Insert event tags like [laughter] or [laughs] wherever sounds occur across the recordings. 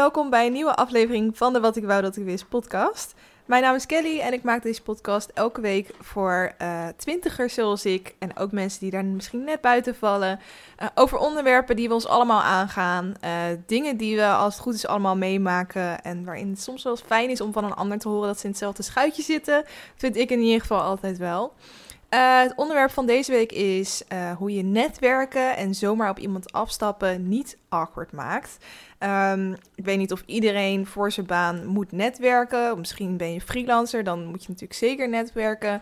welkom bij een nieuwe aflevering van de Wat ik wou dat ik wist podcast. Mijn naam is Kelly en ik maak deze podcast elke week voor uh, twintigers zoals ik en ook mensen die daar misschien net buiten vallen. Uh, over onderwerpen die we ons allemaal aangaan, uh, dingen die we als het goed is allemaal meemaken en waarin het soms wel eens fijn is om van een ander te horen dat ze in hetzelfde schuitje zitten, vind ik in ieder geval altijd wel. Het onderwerp van deze week is hoe je netwerken en zomaar op iemand afstappen niet awkward maakt. Um, ik weet niet of iedereen voor zijn baan moet netwerken. Misschien ben je freelancer, dan moet je natuurlijk zeker netwerken.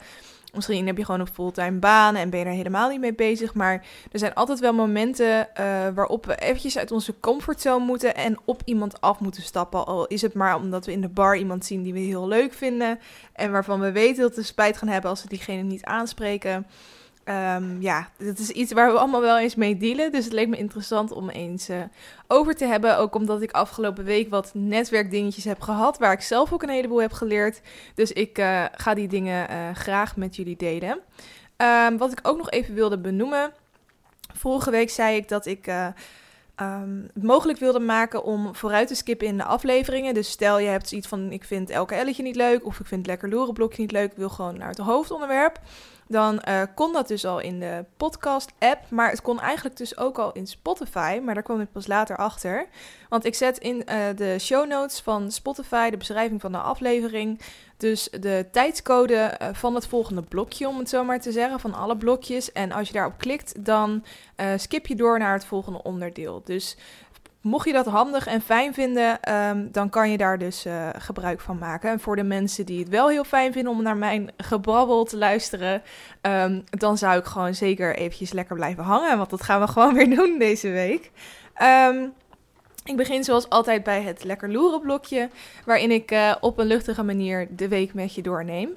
Misschien heb je gewoon een fulltime baan en ben je er helemaal niet mee bezig. Maar er zijn altijd wel momenten uh, waarop we eventjes uit onze comfortzone moeten en op iemand af moeten stappen. Al is het maar omdat we in de bar iemand zien die we heel leuk vinden. En waarvan we weten dat we spijt gaan hebben als we diegene niet aanspreken. Um, ja, dat is iets waar we allemaal wel eens mee dealen. Dus het leek me interessant om eens uh, over te hebben. Ook omdat ik afgelopen week wat netwerkdingetjes heb gehad. Waar ik zelf ook een heleboel heb geleerd. Dus ik uh, ga die dingen uh, graag met jullie delen. Um, wat ik ook nog even wilde benoemen. Vorige week zei ik dat ik. Um, het mogelijk wilde maken om vooruit te skippen in de afleveringen. Dus stel je hebt iets van: ik vind elke elletje niet leuk. Of ik vind lekker lorenblokje niet leuk. Ik wil gewoon naar het hoofdonderwerp dan uh, kon dat dus al in de podcast-app. Maar het kon eigenlijk dus ook al in Spotify. Maar daar kwam ik pas later achter. Want ik zet in uh, de show notes van Spotify de beschrijving van de aflevering. Dus de tijdscode uh, van het volgende blokje, om het zo maar te zeggen. Van alle blokjes. En als je daarop klikt, dan skip je door naar het volgende onderdeel. Dus Mocht je dat handig en fijn vinden, um, dan kan je daar dus uh, gebruik van maken. En voor de mensen die het wel heel fijn vinden om naar mijn gebrabbel te luisteren, um, dan zou ik gewoon zeker eventjes lekker blijven hangen. Want dat gaan we [laughs] gewoon weer doen deze week. Um, ik begin zoals altijd bij het lekker loeren blokje, waarin ik uh, op een luchtige manier de week met je doorneem.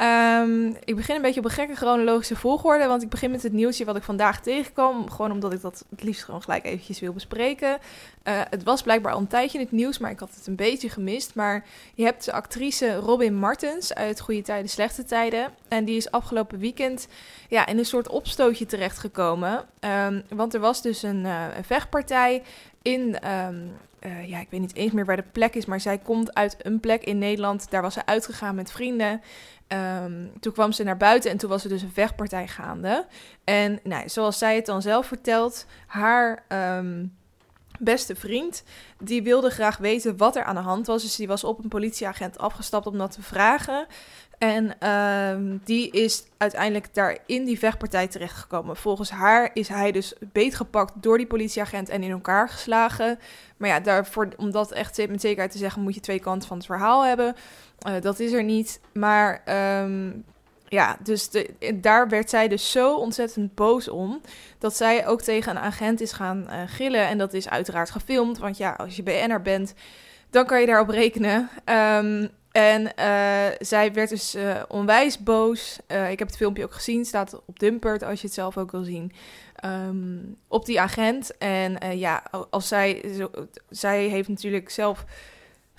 Um, ik begin een beetje op een gekke chronologische volgorde, want ik begin met het nieuwsje wat ik vandaag tegenkwam. Gewoon omdat ik dat het liefst gewoon gelijk eventjes wil bespreken. Uh, het was blijkbaar al een tijdje in het nieuws, maar ik had het een beetje gemist. Maar je hebt de actrice Robin Martens uit Goede Tijden, Slechte Tijden. En die is afgelopen weekend ja, in een soort opstootje terechtgekomen. Um, want er was dus een, een vechtpartij in... Um, uh, ja, ik weet niet eens meer waar de plek is, maar zij komt uit een plek in Nederland. Daar was ze uitgegaan met vrienden. Um, toen kwam ze naar buiten en toen was er dus een vechtpartij gaande. En nou, zoals zij het dan zelf vertelt, haar um, beste vriend, die wilde graag weten wat er aan de hand was. Dus die was op een politieagent afgestapt om dat te vragen. En um, die is uiteindelijk daar in die vechtpartij terechtgekomen. Volgens haar is hij dus beetgepakt door die politieagent en in elkaar geslagen. Maar ja, daarvoor, om dat echt met zekerheid te zeggen, moet je twee kanten van het verhaal hebben. Uh, dat is er niet. Maar um, ja, dus de, daar werd zij dus zo ontzettend boos om. Dat zij ook tegen een agent is gaan uh, gillen. En dat is uiteraard gefilmd. Want ja, als je BN'er bent, dan kan je daarop rekenen. Um, en uh, zij werd dus uh, onwijs boos. Uh, ik heb het filmpje ook gezien, staat op Dumpert als je het zelf ook wil zien. Um, op die agent. En ja, als zij, zij heeft natuurlijk zelf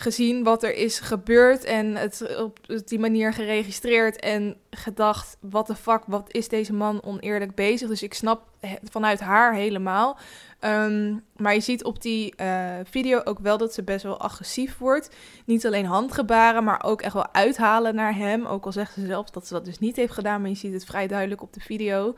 gezien wat er is gebeurd en het op die manier geregistreerd en gedacht, wat de fuck, wat is deze man oneerlijk bezig? Dus ik snap vanuit haar helemaal. Um, maar je ziet op die uh, video ook wel dat ze best wel agressief wordt. Niet alleen handgebaren, maar ook echt wel uithalen naar hem. Ook al zegt ze zelf dat ze dat dus niet heeft gedaan, maar je ziet het vrij duidelijk op de video.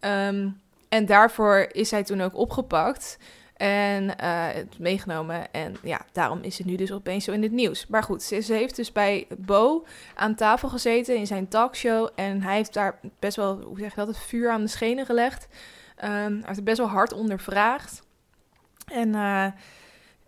Um, en daarvoor is zij toen ook opgepakt. En uh, het meegenomen. En ja, daarom is het nu dus opeens zo in het nieuws. Maar goed, ze, heeft dus bij Bo aan tafel gezeten in zijn talkshow. En hij heeft daar best wel, hoe zeg je dat, het vuur aan de schenen gelegd. Um, hij heeft best wel hard ondervraagd. En uh,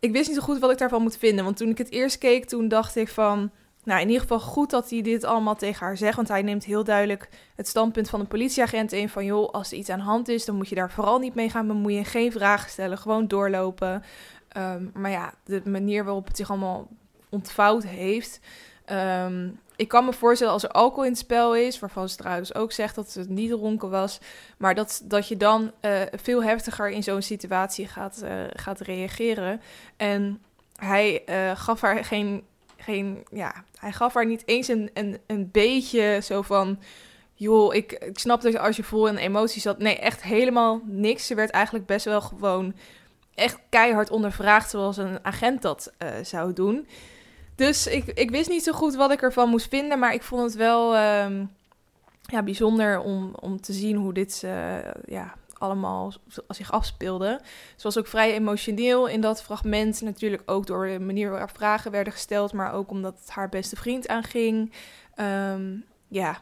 ik wist niet zo goed wat ik daarvan moet vinden. Want toen ik het eerst keek, toen dacht ik van... Nou, in ieder geval goed dat hij dit allemaal tegen haar zegt. Want hij neemt heel duidelijk het standpunt van een politieagent in. Van joh, als er iets aan de hand is, dan moet je daar vooral niet mee gaan bemoeien. Geen vragen stellen, gewoon doorlopen. Um, maar ja, de manier waarop het zich allemaal ontvouwd heeft. Um, ik kan me voorstellen als er alcohol in het spel is, waarvan ze trouwens ook zegt dat het niet dronken was, maar dat, dat je dan uh, veel heftiger in zo'n situatie gaat, uh, gaat reageren. En hij uh, gaf haar geen, geen, ja, hij gaf haar niet eens een, een, een beetje zo van, joh, ik, ik snap dat als je vol in emoties zat, nee, echt helemaal niks. Ze werd eigenlijk best wel gewoon echt keihard ondervraagd zoals een agent dat uh, zou doen. Dus ik, ik wist niet zo goed wat ik ervan moest vinden, maar ik vond het wel um, ja, bijzonder om, om te zien hoe dit uh, ja, allemaal zich afspeelde. Ze was ook vrij emotioneel in dat fragment. Natuurlijk ook door de manier waarop vragen werden gesteld, maar ook omdat het haar beste vriend aanging. Um, ja,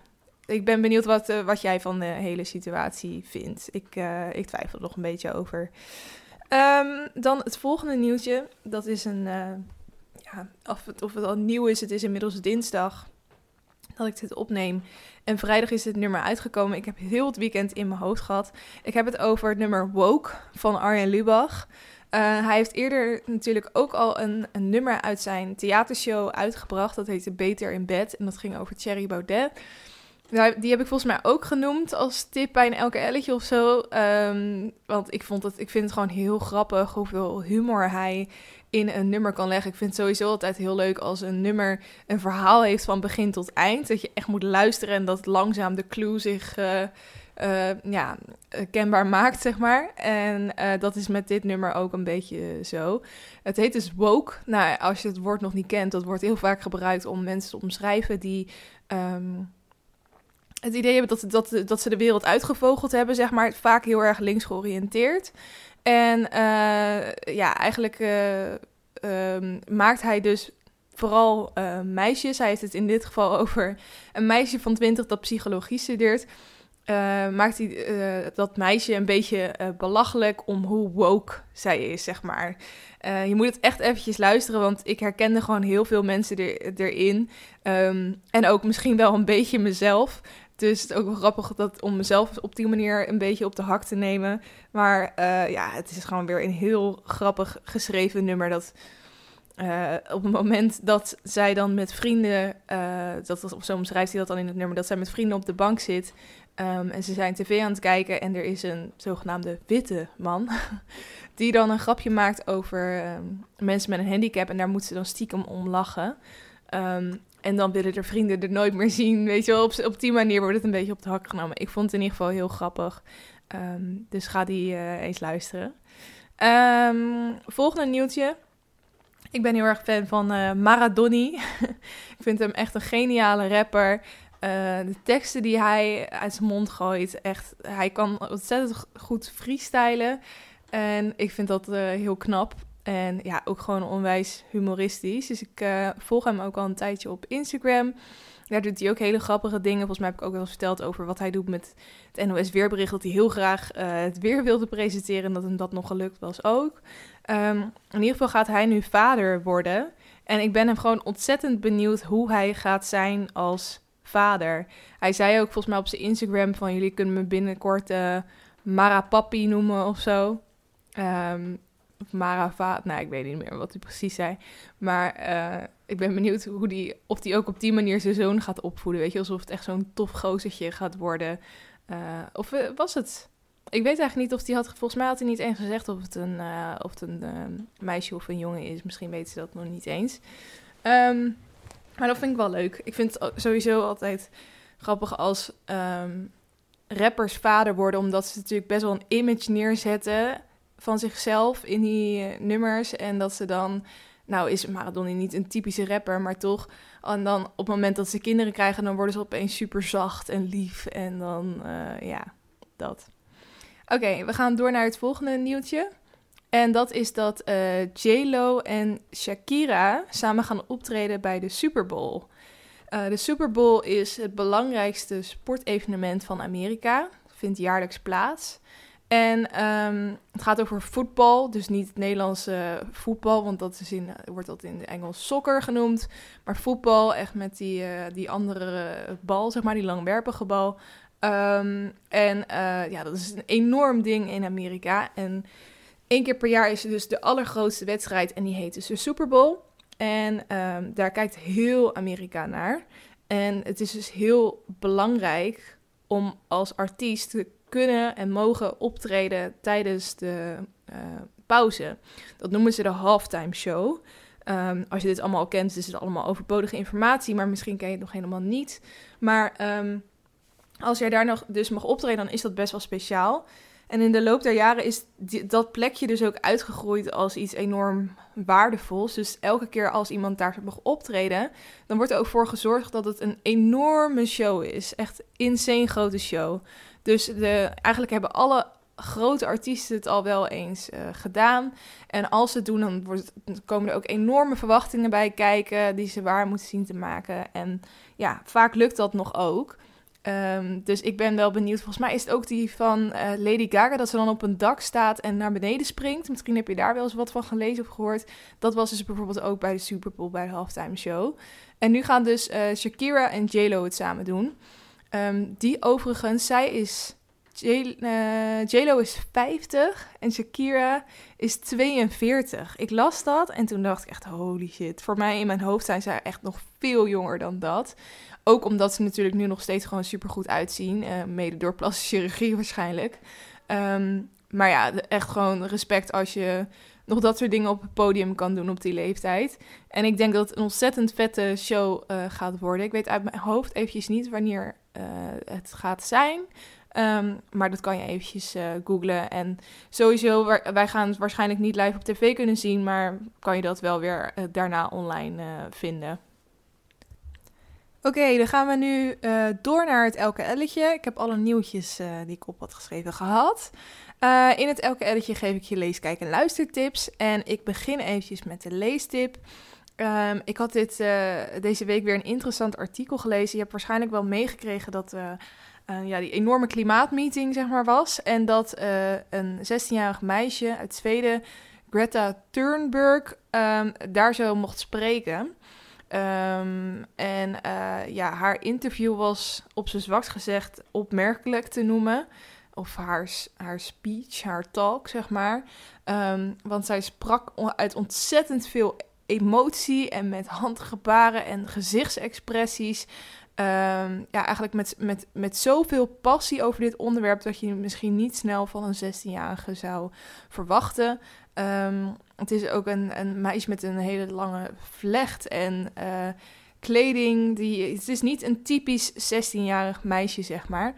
ik ben benieuwd wat, uh, wat jij van de hele situatie vindt. Ik, uh, ik twijfel er nog een beetje over. Um, dan het volgende nieuwtje. Dat is een. Uh, ja, of het, of het al nieuw is, het is inmiddels dinsdag dat ik dit opneem. En vrijdag is het nummer uitgekomen. Ik heb heel het weekend in mijn hoofd gehad. Ik heb het over het nummer Woke van Arjen Lubach. Uh, hij heeft eerder natuurlijk ook al een, een, nummer uit zijn theatershow uitgebracht. Dat heette Beter in Bed. En dat ging over Thierry Baudet. Die heb ik volgens mij ook genoemd als tip bij een elke elletje of zo. Um, want ik, vond het, ik vind het gewoon heel grappig hoeveel humor hij in een nummer kan leggen. Ik vind het sowieso altijd heel leuk als een nummer een verhaal heeft van begin tot eind. Dat je echt moet luisteren en dat langzaam de clue zich uh, uh, ja, kenbaar maakt, zeg maar. En dat is met dit nummer ook een beetje zo. Het heet dus woke. Nou, als je het woord nog niet kent, dat wordt heel vaak gebruikt om mensen te omschrijven die... Um, het idee hebben dat, dat, dat ze de wereld uitgevogeld hebben, zeg maar, vaak heel erg links georiënteerd. En uh, ja, eigenlijk uh, um, maakt hij dus vooral uh, meisjes. Hij heeft het in dit geval [laughs] over een meisje van 20 dat psychologie studeert. maakt hij dat meisje een beetje belachelijk om hoe woke zij is, zeg maar. je moet het echt eventjes luisteren, want ik herkende gewoon heel veel mensen er, erin. Um, en ook misschien wel een beetje mezelf. Dus het is ook wel grappig dat, om mezelf op die manier een beetje op de hak te nemen. Maar uh, ja, het is gewoon weer een heel grappig geschreven nummer. Dat uh, op het moment dat zij dan met vrienden, uh, dat, of zo omschrijft hij dat dan in het nummer, dat zij met vrienden op de bank zit. Um, en ze zijn tv aan het kijken en er is een zogenaamde witte man. [laughs] Die dan een grapje maakt over um, mensen met een handicap. En daar moet ze dan stiekem om lachen. Um, en dan willen er vrienden er nooit meer zien. Weet je wel, op, op die manier wordt het een beetje op de hak genomen. Ik vond het in ieder geval heel grappig. Um, dus ga die uh, eens luisteren. Um, volgende nieuwtje. Ik ben heel erg fan van uh, Maradoni. [laughs] ik vind hem echt een geniale rapper. Uh, de teksten die hij uit zijn mond gooit, echt, hij kan ontzettend goed freestylen. En ik vind dat heel knap. En ja, ook gewoon onwijs humoristisch. Dus ik uh, volg hem ook al een tijdje op Instagram. Daar doet hij ook hele grappige dingen. Volgens mij heb ik ook wel eens verteld over wat hij doet met het NOS Weerbericht. Dat hij heel graag uh, het weer wilde presenteren en dat hem dat nog gelukt was ook. Um, in ieder geval gaat hij nu vader worden. En ik ben hem gewoon ontzettend benieuwd hoe hij gaat zijn als vader. Hij zei ook volgens mij op zijn Instagram van jullie kunnen me binnenkort uh, Mara Papi noemen of zo. Um, of Marava. Nou, ik weet niet meer wat hij precies zei. Maar uh, ik ben benieuwd hoe die, of hij ook op die manier zijn zoon gaat opvoeden. Weet je, alsof het echt zo'n tof gozertje gaat worden. Uh, of uh, was het... Ik weet eigenlijk niet of hij had... Volgens mij had hij niet eens gezegd of het een, of een meisje of een jongen is. Misschien weten ze dat nog niet eens. Um, maar dat vind ik wel leuk. Ik vind het sowieso altijd grappig als um, rappers vader worden. Omdat ze natuurlijk best wel een image neerzetten van zichzelf in die uh, nummers. En dat ze dan, nou is Maradona niet een typische rapper, maar toch. En dan op het moment dat ze kinderen krijgen, dan worden ze opeens super zacht en lief. En dan, uh, ja, dat. Oké, we gaan door naar het volgende nieuwtje. En dat is dat uh, J-Lo en Shakira samen gaan optreden bij de Super Bowl. De Super Bowl is het belangrijkste sportevenement van Amerika. Vindt jaarlijks plaats. En um, het gaat over voetbal, dus niet het Nederlandse voetbal, want dat is in, wordt dat in Engels soccer genoemd. Maar voetbal, echt met die, uh, die andere bal, zeg maar, die langwerpige bal. Um, en ja, dat is een enorm ding in Amerika. En één keer per jaar is er dus de allergrootste wedstrijd en die heet dus de Super Bowl. En um, daar kijkt heel Amerika naar. En het is dus heel belangrijk om als artiest kunnen en mogen optreden tijdens de uh, pauze. Dat noemen ze de halftime show. Um, als je dit allemaal al kent, is het allemaal overbodige informatie, maar misschien ken je het nog helemaal niet. Maar um, als jij daar nog dus mag optreden, dan is dat best wel speciaal. En in de loop der jaren is dat plekje dus ook uitgegroeid als iets enorm waardevols. Dus elke keer als iemand daar mag optreden, dan wordt er ook voor gezorgd dat het een enorme show is. Echt insane grote show. Dus de, eigenlijk hebben alle grote artiesten het al wel eens uh, gedaan. En als ze het doen, dan, wordt, komen er ook enorme verwachtingen bij kijken die ze waar moeten zien te maken. En ja, vaak lukt dat nog ook. Um, dus ik ben wel benieuwd. Volgens mij is het ook die van uh, Lady Gaga, dat ze dan op een dak staat en naar beneden springt. Misschien heb je daar wel eens wat van gelezen of gehoord. Dat was dus bijvoorbeeld ook bij de Super Bowl, bij de halftime show. En nu gaan dus uh, Shakira en J-Lo het samen doen. Um, die overigens, zij is uh, J-Lo is 50 en Shakira is 42. Ik las dat en toen dacht ik echt, holy shit. Voor mij in mijn hoofd zijn zij echt nog veel jonger dan dat. Ook omdat ze natuurlijk nu nog steeds gewoon super goed uitzien. Uh, mede door plastische chirurgie waarschijnlijk. Um, maar ja, echt gewoon respect als je nog dat soort dingen op het podium kan doen op die leeftijd. En ik denk dat het een ontzettend vette show uh, gaat worden. Ik weet uit mijn hoofd eventjes niet wanneer het gaat zijn. Um, maar dat kan je eventjes uh, googlen. En sowieso, wij gaan het waarschijnlijk niet live op tv kunnen zien, maar kan je dat wel weer uh, daarna online vinden. Oké, dan gaan we nu door naar het elke elletje. Ik heb alle nieuwtjes die ik op had geschreven gehad. in het elke elletje geef ik je lees, kijk en luistertips. En ik begin eventjes met de leestip. Um, ik had dit, deze week weer een interessant artikel gelezen. Je hebt waarschijnlijk wel meegekregen dat uh, ja, die enorme klimaatmeeting zeg maar, was. En dat een 16-jarig meisje uit Zweden, Greta Thunberg, um, daar zo mocht spreken. Um, en ja, haar interview was op zijn zwakst gezegd opmerkelijk te noemen. Of haar, haar speech, haar talk, zeg maar. Want zij sprak uit ontzettend veel emotie en met handgebaren en gezichtsexpressies. Um, ja, eigenlijk met, met, met zoveel passie over dit onderwerp dat je misschien niet snel van een 16-jarige zou verwachten. Um, het is ook een, een meisje met een hele lange vlecht en uh, kleding. Die, het is niet een typisch 16-jarig meisje, zeg maar.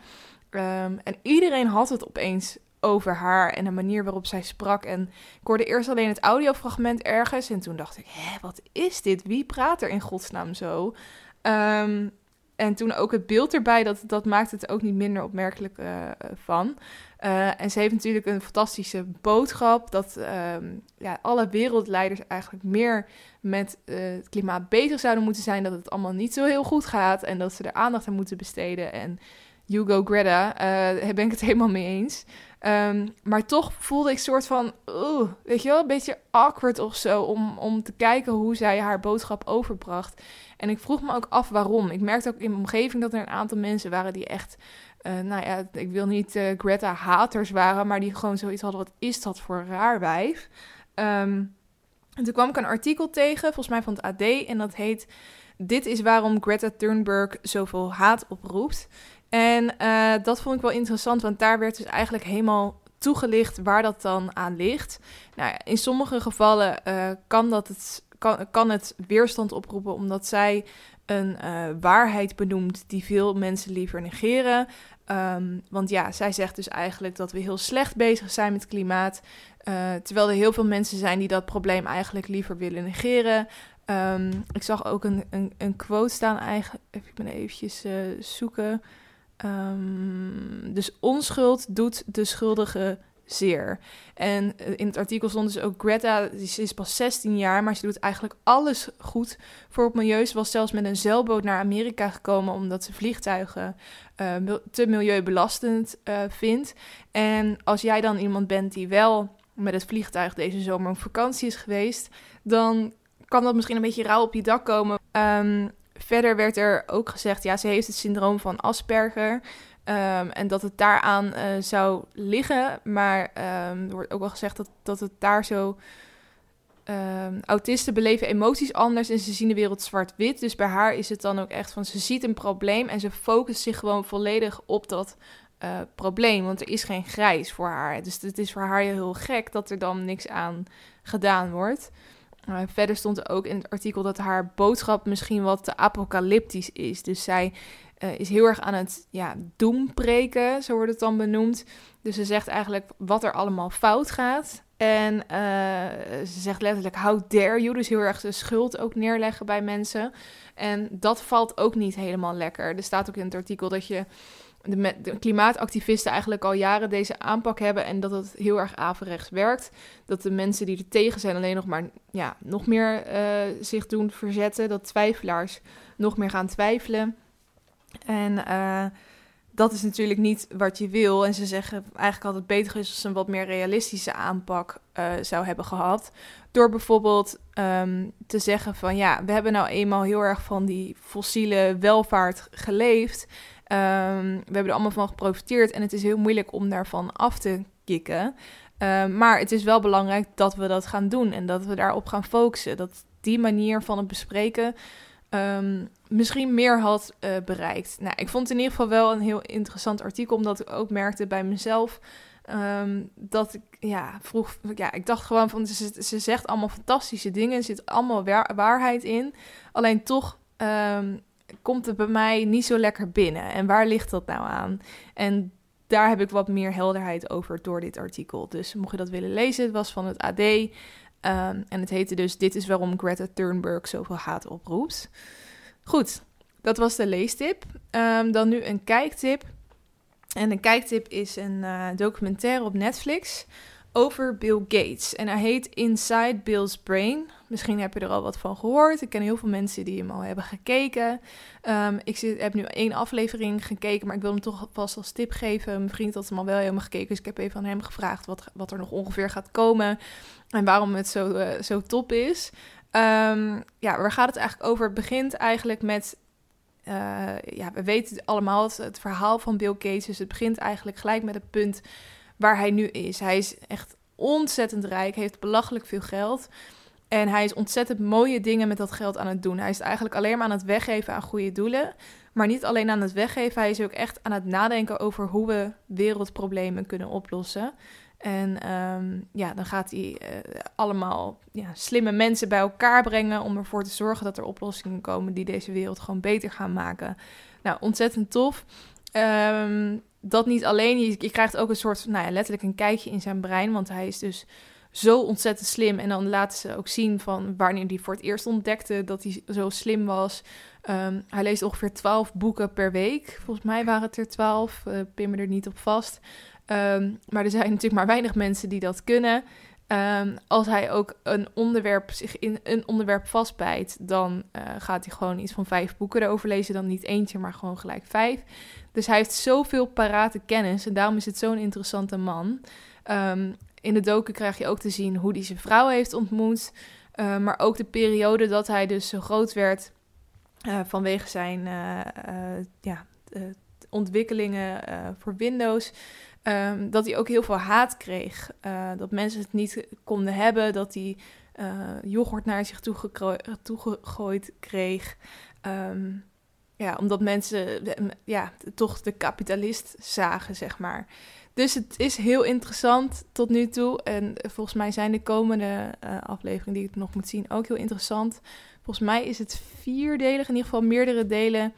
Um, en iedereen had het opeens over haar en de manier waarop zij sprak. En ik hoorde eerst alleen het audiofragment ergens. En toen dacht ik, hé, wat is dit? Wie praat er in godsnaam zo? Um, en toen ook het beeld erbij, dat, dat maakt het ook niet minder opmerkelijk uh, van. Uh, en ze heeft natuurlijk een fantastische boodschap dat um, ja, alle wereldleiders eigenlijk meer met uh, het klimaat bezig zouden moeten zijn. Dat het allemaal niet zo heel goed gaat en dat ze er aandacht aan moeten besteden. En Hugo Greta, daar ben ik het helemaal mee eens. Um, maar toch voelde ik soort van, uh, weet je wel, een beetje awkward of zo om, om te kijken hoe zij haar boodschap overbracht. En ik vroeg me ook af waarom. Ik merkte ook in mijn omgeving dat er een aantal mensen waren die echt, uh, nou ja, ik wil niet uh, Greta-haters waren, maar die gewoon zoiets hadden, wat is dat voor raar wijf? Um, en toen kwam ik een artikel tegen, volgens mij van het AD, en dat heet... Dit is waarom Greta Thunberg zoveel haat oproept. En uh, dat vond ik wel interessant, want daar werd dus eigenlijk helemaal toegelicht waar dat dan aan ligt. Nou, in sommige gevallen uh, kan, dat het, kan, kan het weerstand oproepen omdat zij een uh, waarheid benoemt die veel mensen liever negeren. Um, want ja, zij zegt dus eigenlijk dat we heel slecht bezig zijn met klimaat. Terwijl er heel veel mensen zijn die dat probleem eigenlijk liever willen negeren. Um, ik zag ook een, een, een quote staan, eigenlijk, even ik eventjes zoeken. Um, dus onschuld doet de schuldige zeer. En eh, in het artikel stond dus ook Greta, ze is pas 16 jaar, maar ze doet eigenlijk alles goed voor het milieu. Ze was zelfs met een zeilboot naar Amerika gekomen omdat ze vliegtuigen uh, te milieubelastend uh, vindt. En als jij dan iemand bent die wel met het vliegtuig deze zomer op vakantie is geweest, dan kan dat misschien een beetje rauw op je dak komen. Um, Verder werd er ook gezegd, ja, ze heeft het syndroom van Asperger. Um, en dat het daaraan uh, zou liggen. Maar um, er wordt ook wel gezegd dat, dat het daar zo. Um, autisten beleven emoties anders en ze zien de wereld zwart-wit. Dus bij haar is het dan ook echt van ze ziet een probleem en ze focust zich gewoon volledig op dat uh, probleem. Want er is geen grijs voor haar. Dus het is voor haar heel gek dat er dan niks aan gedaan wordt. Uh, verder stond er ook in het artikel dat haar boodschap misschien wat te apocalyptisch is. Dus zij is heel erg aan het ja, doempreken, zo wordt het dan benoemd. Dus ze zegt eigenlijk wat er allemaal fout gaat. En ze zegt letterlijk, how dare you? Dus heel erg de schuld ook neerleggen bij mensen. En dat valt ook niet helemaal lekker. Er staat ook in het artikel dat je de, klimaatactivisten eigenlijk al jaren deze aanpak hebben en dat het heel erg averechts werkt. Dat de mensen die er tegen zijn alleen nog maar ja, nog meer uh, zich doen verzetten. Dat twijfelaars nog meer gaan twijfelen. En uh, dat is natuurlijk niet wat je wil. En ze zeggen eigenlijk altijd beter is als ze een wat meer realistische aanpak uh, zou hebben gehad. Door bijvoorbeeld um, te zeggen van ja, we hebben nou eenmaal heel erg van die fossiele welvaart geleefd. Um, we hebben er allemaal van geprofiteerd en het is heel moeilijk om daarvan af te kicken. Um, maar het is wel belangrijk dat we dat gaan doen en dat we daarop gaan focussen. Dat die manier van het bespreken um, misschien meer had uh, bereikt. Nou, ik vond het in ieder geval wel een heel interessant artikel, omdat ik ook merkte bij mezelf dat ik ja, vroeg, ja, ik dacht gewoon van ze, ze zegt allemaal fantastische dingen, er zit allemaal waarheid in. Alleen toch komt het bij mij niet zo lekker binnen. En waar ligt dat nou aan? En daar heb ik wat meer helderheid over door dit artikel. Dus mocht je dat willen lezen, het was van het AD. Um, en het heette dus: Dit is waarom Greta Thunberg zoveel haat oproept. Goed, dat was de leestip. Um, dan nu een kijktip. En een kijktip is een uh, documentaire op Netflix over Bill Gates. En hij heet Inside Bill's Brain. Misschien heb je er al wat van gehoord. Ik ken heel veel mensen die hem al hebben gekeken. Um, ik zit, heb nu één aflevering gekeken, maar ik wil hem toch vast als tip geven. Mijn vriend had hem al wel helemaal gekeken, dus ik heb even aan hem gevraagd wat, wat er nog ongeveer gaat komen en waarom het zo, uh, zo top is. Um, ja, waar gaat het eigenlijk over? Het begint eigenlijk met uh, ja, we weten allemaal het, het, verhaal van Bill Gates. Dus het begint eigenlijk gelijk met het punt waar hij nu is. Hij is echt ontzettend rijk, heeft belachelijk veel geld. En hij is ontzettend mooie dingen met dat geld aan het doen. Hij is eigenlijk alleen maar aan het weggeven aan goede doelen. Maar niet alleen aan het weggeven, hij is ook echt aan het nadenken over hoe we wereldproblemen kunnen oplossen. En um, ja, dan gaat hij uh, allemaal ja, slimme mensen bij elkaar brengen om ervoor te zorgen dat er oplossingen komen die deze wereld gewoon beter gaan maken. Nou, ontzettend tof. Um, dat niet alleen, je, je, krijgt ook een soort, nou ja, letterlijk een kijkje in zijn brein, want hij is dus zo ontzettend slim. En dan laten ze ook zien van wanneer hij voor het eerst ontdekte dat hij zo slim was. Um, hij leest ongeveer 12 boeken per week. Volgens mij waren het er 12, uh, pin me er niet op vast. Um, maar er zijn natuurlijk maar weinig mensen die dat kunnen. Um, als hij ook een onderwerp zich in een onderwerp vastbijt, dan uh, gaat hij gewoon iets van vijf boeken erover lezen. Dan niet eentje, maar gewoon gelijk vijf. Dus hij heeft zoveel parate kennis en daarom is het zo'n interessante man. Um, in de doken krijg je ook te zien hoe hij zijn vrouw heeft ontmoet. Uh, maar ook de periode dat hij dus zo groot werd uh, vanwege zijn ja, ontwikkelingen voor Windows. Um, dat hij ook heel veel haat kreeg. Uh, dat mensen het niet konden hebben. Dat hij uh, yoghurt naar zich toegegooid kreeg. Um, ja, omdat mensen ja, toch de kapitalist zagen, zeg maar. Dus het is heel interessant tot nu toe. En volgens mij zijn de komende uh, afleveringen die ik nog moet zien ook heel interessant. Volgens mij is het vierdelig, in ieder geval meerdere delen.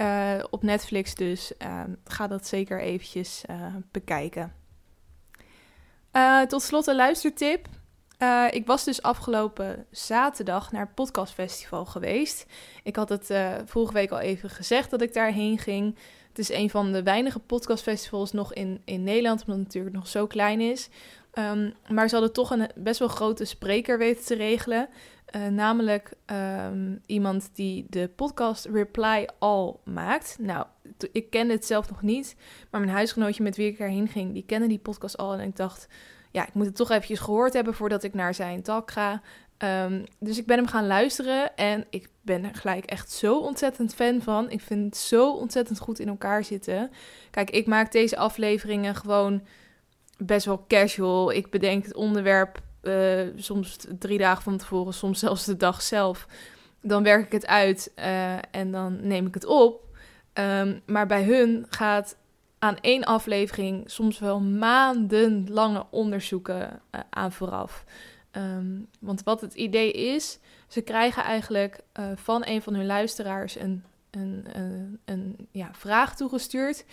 Uh, op Netflix dus. Uh, ga dat zeker eventjes uh, bekijken. tot slot een luistertip. ik was dus afgelopen zaterdag naar het podcastfestival geweest. Ik had het vorige week al even gezegd dat ik daarheen ging. Het is een van de weinige podcastfestivals nog in, in Nederland, omdat het natuurlijk nog zo klein is. Um, maar ze hadden toch een best wel grote spreker weten te regelen. Uh, namelijk um, iemand die de podcast Reply All maakt. Nou, ik kende het zelf nog niet, maar mijn huisgenootje met wie ik erheen ging, die kende die podcast al. En ik dacht, ja, ik moet het toch eventjes gehoord hebben voordat ik naar zijn talk ga. Um, dus ik ben hem gaan luisteren en ik ben er gelijk echt zo ontzettend fan van. Ik vind het zo ontzettend goed in elkaar zitten. Kijk, ik maak deze afleveringen gewoon best wel casual. Ik bedenk het onderwerp uh, soms drie dagen van tevoren, soms zelfs de dag zelf. Dan werk ik het uit uh, en dan neem ik het op. Um, maar bij hun gaat aan één aflevering soms wel maandenlange onderzoeken uh, aan vooraf. Um, want wat het idee is, ze krijgen eigenlijk van een van hun luisteraars een een, een, een ja, vraag toegestuurd.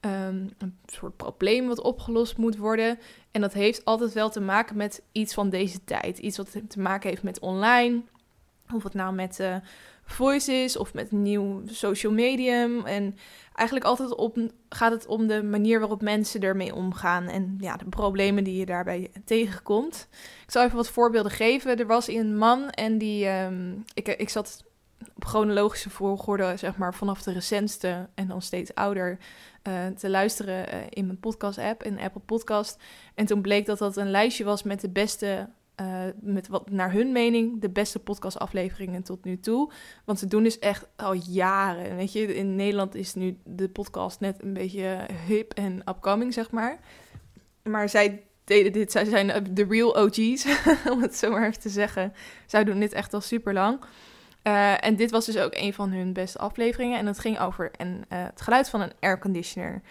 Ehm, een soort probleem wat opgelost moet worden. En dat heeft altijd wel te maken met iets van deze tijd. Iets wat te maken heeft met online. Of het nou met uh, voice is of met nieuw social medium. En eigenlijk altijd op, gaat het om de manier waarop mensen ermee omgaan. En ja, de problemen die je daarbij tegenkomt. Ik zal even wat voorbeelden geven. Er was een man en die. Ehm, ik, ik zat op chronologische volgorde, zeg maar, vanaf de recentste en dan steeds ouder uh, te luisteren uh, in mijn podcast-app, in Apple Podcast. En toen bleek dat dat een lijstje was met de beste, uh, met wat naar hun mening, de beste podcastafleveringen tot nu toe. Want ze doen dus echt al jaren. Weet je, in Nederland is nu de podcast net een beetje hip en upcoming, zeg maar. Maar zij deden dit, zij zijn de real OG's, [laughs] om het zo maar even te zeggen. Zij doen dit echt al super lang. Uh, en dit was dus ook een van hun beste afleveringen. En het ging over een, uh, het geluid van een airconditioner.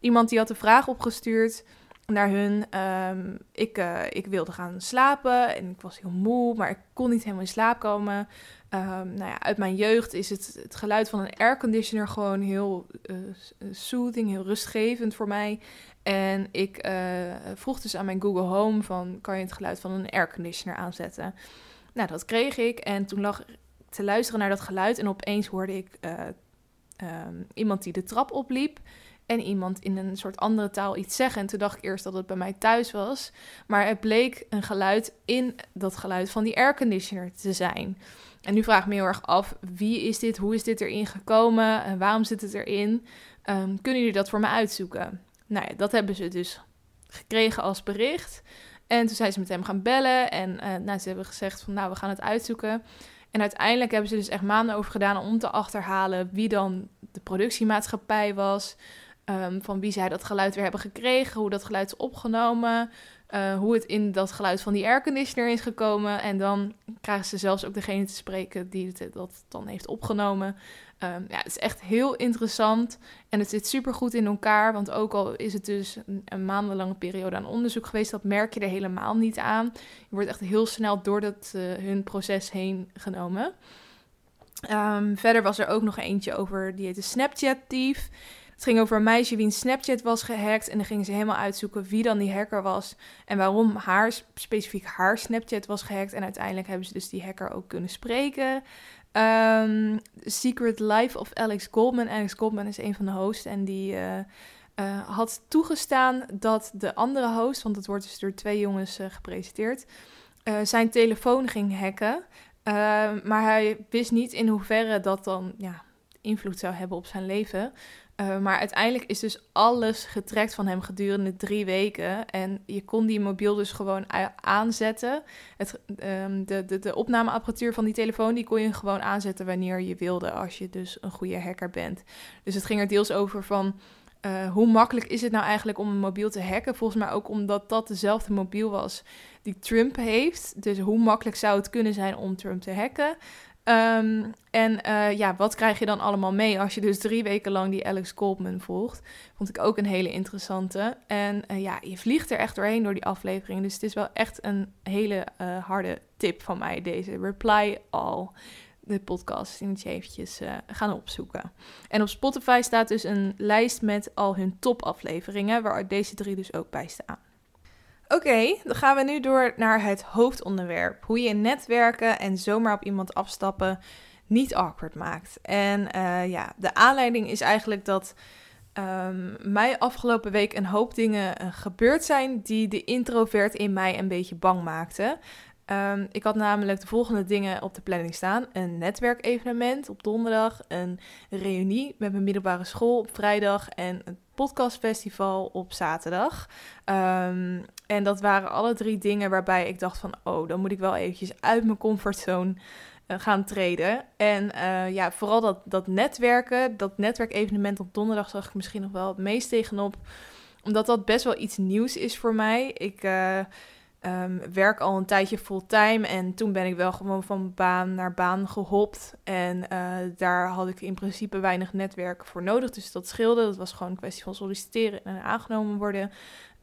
Iemand die had de vraag opgestuurd naar hun. Um, ik, uh, ik wilde gaan slapen en ik was heel moe, maar ik kon niet helemaal in slaap komen. Um, nou ja, uit mijn jeugd is het, het geluid van een airconditioner gewoon heel soothing, heel rustgevend voor mij. En ik vroeg dus aan mijn Google Home van, kan je het geluid van een airconditioner aanzetten? Nou, dat kreeg ik en toen lag te luisteren naar dat geluid en opeens hoorde ik uh, um, iemand die de trap opliep en iemand in een soort andere taal iets zeggen. En toen dacht ik eerst dat het bij mij thuis was, maar het bleek een geluid in dat geluid van die airconditioner te zijn. En nu vraag ik me heel erg af, wie is dit, hoe is dit erin gekomen en waarom zit het erin? Um, kunnen jullie dat voor me uitzoeken? Nou ja, dat hebben ze dus gekregen als bericht. En toen zijn ze met hem gaan bellen en uh, nou, ze hebben gezegd van nou, we gaan het uitzoeken. En uiteindelijk hebben ze dus echt maanden over gedaan om te achterhalen wie dan de productiemaatschappij was. Um, van wie zij dat geluid weer hebben gekregen, hoe dat geluid is opgenomen, uh, hoe het in dat geluid van die airconditioner is gekomen. En dan krijgen ze zelfs ook degene te spreken die het, dat dan heeft opgenomen. Um, ja, het is echt heel interessant en het zit super goed in elkaar. Want ook al is het dus een, maandenlange periode aan onderzoek geweest, dat merk je er helemaal niet aan. Je wordt echt heel snel door dat, uh, hun proces heen genomen. Um, verder was er ook nog eentje over, die heette Snapchat-dief. Het ging over een meisje wie een Snapchat was gehackt. En dan gingen ze helemaal uitzoeken wie dan die hacker was. En waarom haar, specifiek haar Snapchat was gehackt. En uiteindelijk hebben ze dus die hacker ook kunnen spreken. Um, Secret Life of Alex Goldman. Alex Goldman is een van de hosts. En die uh, uh, had toegestaan dat de andere host, want het wordt dus door twee jongens uh, gepresenteerd, zijn telefoon ging hacken. Ehm, maar hij wist niet in hoeverre dat dan ja, invloed zou hebben op zijn leven. Uh, maar uiteindelijk is dus alles getrekt van hem gedurende drie weken. En je kon die mobiel dus gewoon aanzetten. Het, um, de, de, de opnameapparatuur van die telefoon, die kon je gewoon aanzetten wanneer je wilde. Als je dus een goede hacker bent. Dus het ging er deels over van... Uh, hoe makkelijk is het nou eigenlijk om een mobiel te hacken? Volgens mij ook omdat dat dezelfde mobiel was die Trump heeft. Dus hoe makkelijk zou het kunnen zijn om Trump te hacken? Um, en uh, ja, wat krijg je dan allemaal mee als je dus drie weken lang die Alex Goldman volgt? Vond ik ook een hele interessante. En uh, ja, je vliegt er echt doorheen door die aflevering. Dus het is wel echt een hele uh, harde tip van mij, deze Reply All. De podcast, die moet je eventjes gaan opzoeken. En op Spotify staat dus een lijst met al hun topafleveringen, waar deze drie dus ook bij staan. Oké, dan gaan we nu door naar het hoofdonderwerp. Hoe je netwerken en zomaar op iemand afstappen niet awkward maakt. En uh, ja, de aanleiding is eigenlijk dat um, mij afgelopen week een hoop dingen uh, gebeurd zijn die de introvert in mij een beetje bang maakten. Um, ik had namelijk de volgende dingen op de planning staan: een netwerkevenement op donderdag, een reunie met mijn middelbare school op vrijdag en een podcastfestival op zaterdag. Um, en dat waren alle drie dingen waarbij ik dacht van, oh, dan moet ik wel eventjes uit mijn comfortzone uh, gaan treden. En uh, ja, vooral dat, dat netwerken, dat netwerkevenement op donderdag zag ik misschien nog wel het meest tegenop. Omdat dat best wel iets nieuws is voor mij. Ik uh, um, werk al een tijdje fulltime en toen ben ik wel gewoon van baan naar baan gehopt. En daar had ik in principe weinig netwerk voor nodig, dus dat scheelde. Dat was gewoon een kwestie van solliciteren en aangenomen worden.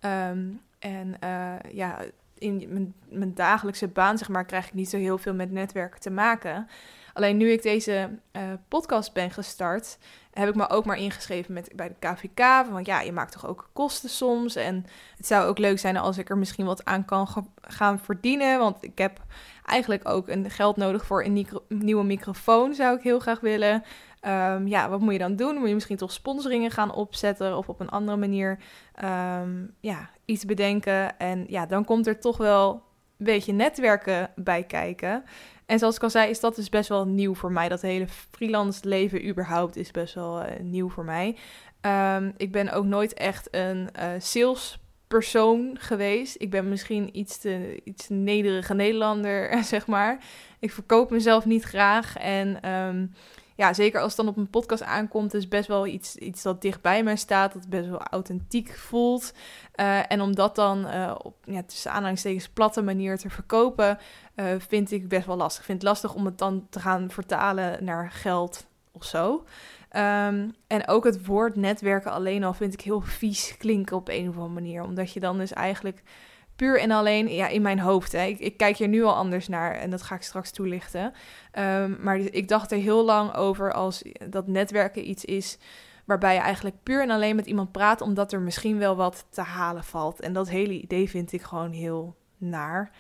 Um, en uh, ja, in mijn, mijn, dagelijkse baan, zeg maar, krijg ik niet zo heel veel met netwerken te maken. Alleen nu ik deze uh, podcast ben gestart, heb ik me ook maar ingeschreven met, bij de KVK. Want ja, je maakt toch ook kosten soms. En het zou ook leuk zijn als ik er misschien wat aan kan gaan verdienen. Want ik heb eigenlijk ook een geld nodig voor een nieuwe microfoon, zou ik heel graag willen. Um, ja, wat moet je dan doen? Moet je misschien toch sponsoringen gaan opzetten of op een andere manier um, ja, iets bedenken. En ja, dan komt er toch wel een beetje netwerken bij kijken. En zoals ik al zei, is dat dus best wel nieuw voor mij. Dat hele freelance leven überhaupt is best wel uh, nieuw voor mij. Um, ik ben ook nooit echt een uh, salespersoon geweest. Ik ben misschien iets te, iets nederige Nederlander, [laughs] zeg maar. Ik verkoop mezelf niet graag. En ja, zeker als het dan op een podcast aankomt, is best wel iets, iets dat dicht bij mij staat, dat best wel authentiek voelt. Uh, en om dat dan uh, op ja, tussen aanhalingstekens platte manier te verkopen, uh, vind ik best wel lastig. Ik vind het lastig om het dan te gaan vertalen naar geld of zo. Um, en ook het woord netwerken alleen al vind ik heel vies klinken op een of andere manier. Omdat je dan dus eigenlijk puur en alleen ja, in mijn hoofd. Hè. Ik, kijk hier nu al anders naar en dat ga ik straks toelichten. Um, maar ik dacht er heel lang over als dat netwerken iets is waarbij je eigenlijk puur en alleen met iemand praat omdat er misschien wel wat te halen valt. En dat hele idee vind ik gewoon heel naar.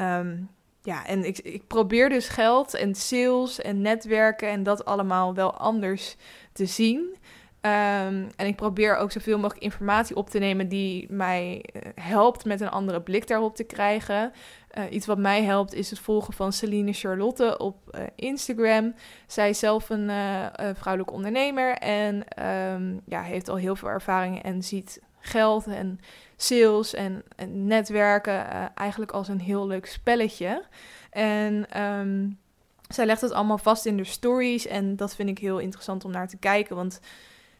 Um, ja, en ik, ik probeer dus geld en sales en netwerken en dat allemaal wel anders te zien. Um, en ik probeer ook zoveel mogelijk informatie op te nemen die mij uh, helpt met een andere blik daarop te krijgen. Uh, iets wat mij helpt is het volgen van Celine Charlotte op uh, Instagram. Zij is zelf een vrouwelijke ondernemer en um, ja, heeft al heel veel ervaring en ziet geld en sales en, en netwerken eigenlijk als een heel leuk spelletje. En um, zij legt het allemaal vast in de stories en dat vind ik heel interessant om naar te kijken, want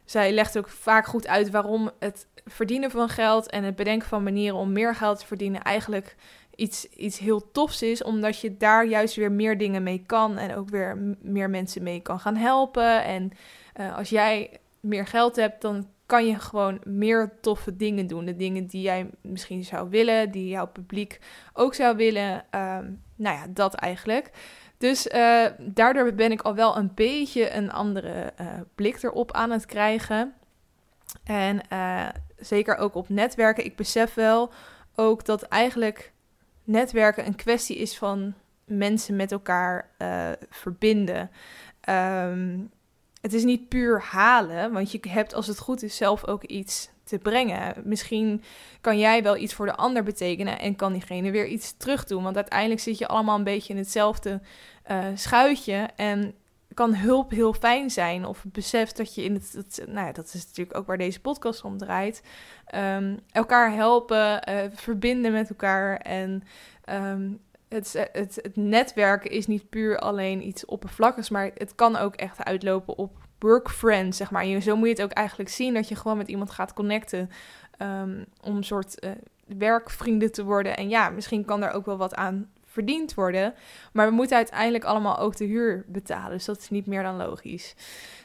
zij legt ook vaak goed uit waarom het verdienen van geld en het bedenken van manieren om meer geld te verdienen eigenlijk iets, iets heel tofs is, omdat je daar juist weer meer dingen mee kan en ook weer meer mensen mee kan gaan helpen. En uh, als jij meer geld hebt, dan kan je gewoon meer toffe dingen doen. De dingen die jij misschien zou willen, die jouw publiek ook zou willen. Um, nou ja, dat eigenlijk. Dus uh, daardoor ben ik al wel een beetje een andere uh, blik erop aan het krijgen. En uh, zeker ook op netwerken. Ik besef wel ook dat eigenlijk netwerken een kwestie is van mensen met elkaar verbinden. Um, het is niet puur halen, want je hebt als het goed is zelf ook iets te brengen. Misschien kan jij wel iets voor de ander betekenen en kan diegene weer iets terug doen. Want uiteindelijk zit je allemaal een beetje in hetzelfde uh, schuitje. En kan hulp heel fijn zijn. Of het besef dat je in het. het nou ja, dat is natuurlijk ook waar deze podcast om draait. Um, elkaar helpen, uh, verbinden met elkaar. En um, het, het, het netwerken is niet puur alleen iets oppervlakkigs. Maar het kan ook echt uitlopen op work friends, zeg maar. Zo moet je het ook eigenlijk zien, dat je gewoon met iemand gaat connecten um, om een soort uh, werkvrienden te worden. En ja, misschien kan daar ook wel wat aan verdiend worden. Maar we moeten uiteindelijk allemaal ook de huur betalen. Dus dat is niet meer dan logisch.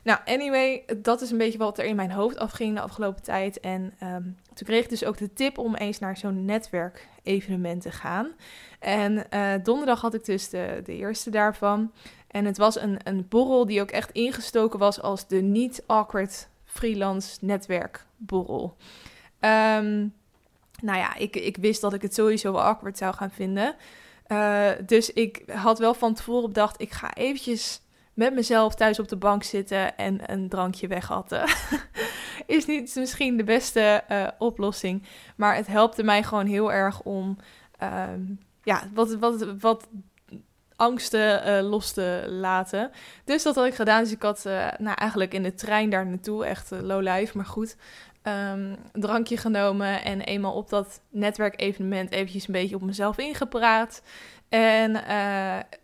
Nou, anyway, dat is een beetje wat er in mijn hoofd afging de afgelopen tijd. En um, toen kreeg ik dus ook de tip om eens naar zo'n netwerkevenement te gaan. En uh, donderdag had ik dus de eerste daarvan. En het was een, een borrel die ook echt ingestoken was als de niet-awkward freelance netwerkborrel. Um, nou ja, ik, ik wist dat ik het sowieso wel awkward zou gaan vinden. Uh, dus ik had wel van tevoren bedacht, ik ga eventjes met mezelf thuis op de bank zitten en een drankje weghatten. [laughs] Is niet misschien de beste uh, oplossing, maar het helpte mij gewoon heel erg om uh, ja, wat, wat, wat angsten uh, los te laten. Dus dat had ik gedaan. Dus ik had uh, nou, eigenlijk in de trein daar naartoe, echt uh, low life, maar goed, een drankje genomen en eenmaal op dat netwerkevenement eventjes een beetje op mezelf ingepraat. En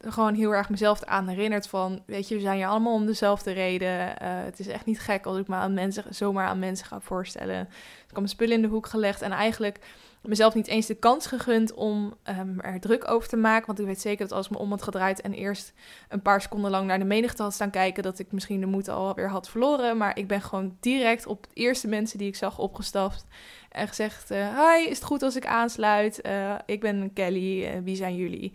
gewoon heel erg mezelf aan herinnerd van, weet je, we zijn hier allemaal om dezelfde reden. Het is echt niet gek als ik me aan mensen, zomaar aan mensen ga voorstellen. Ik heb mijn spullen in de hoek gelegd en eigenlijk mezelf niet eens de kans gegund om um, er druk over te maken. Want ik weet zeker dat als ik me om had gedraaid en eerst een paar seconden lang naar de menigte had staan kijken, dat ik misschien de moed alweer had verloren. Maar ik ben gewoon direct op de eerste mensen die ik zag opgestapt. En gezegd, uh, hi, is het goed als ik aansluit? Uh, ik ben Kelly, wie zijn jullie?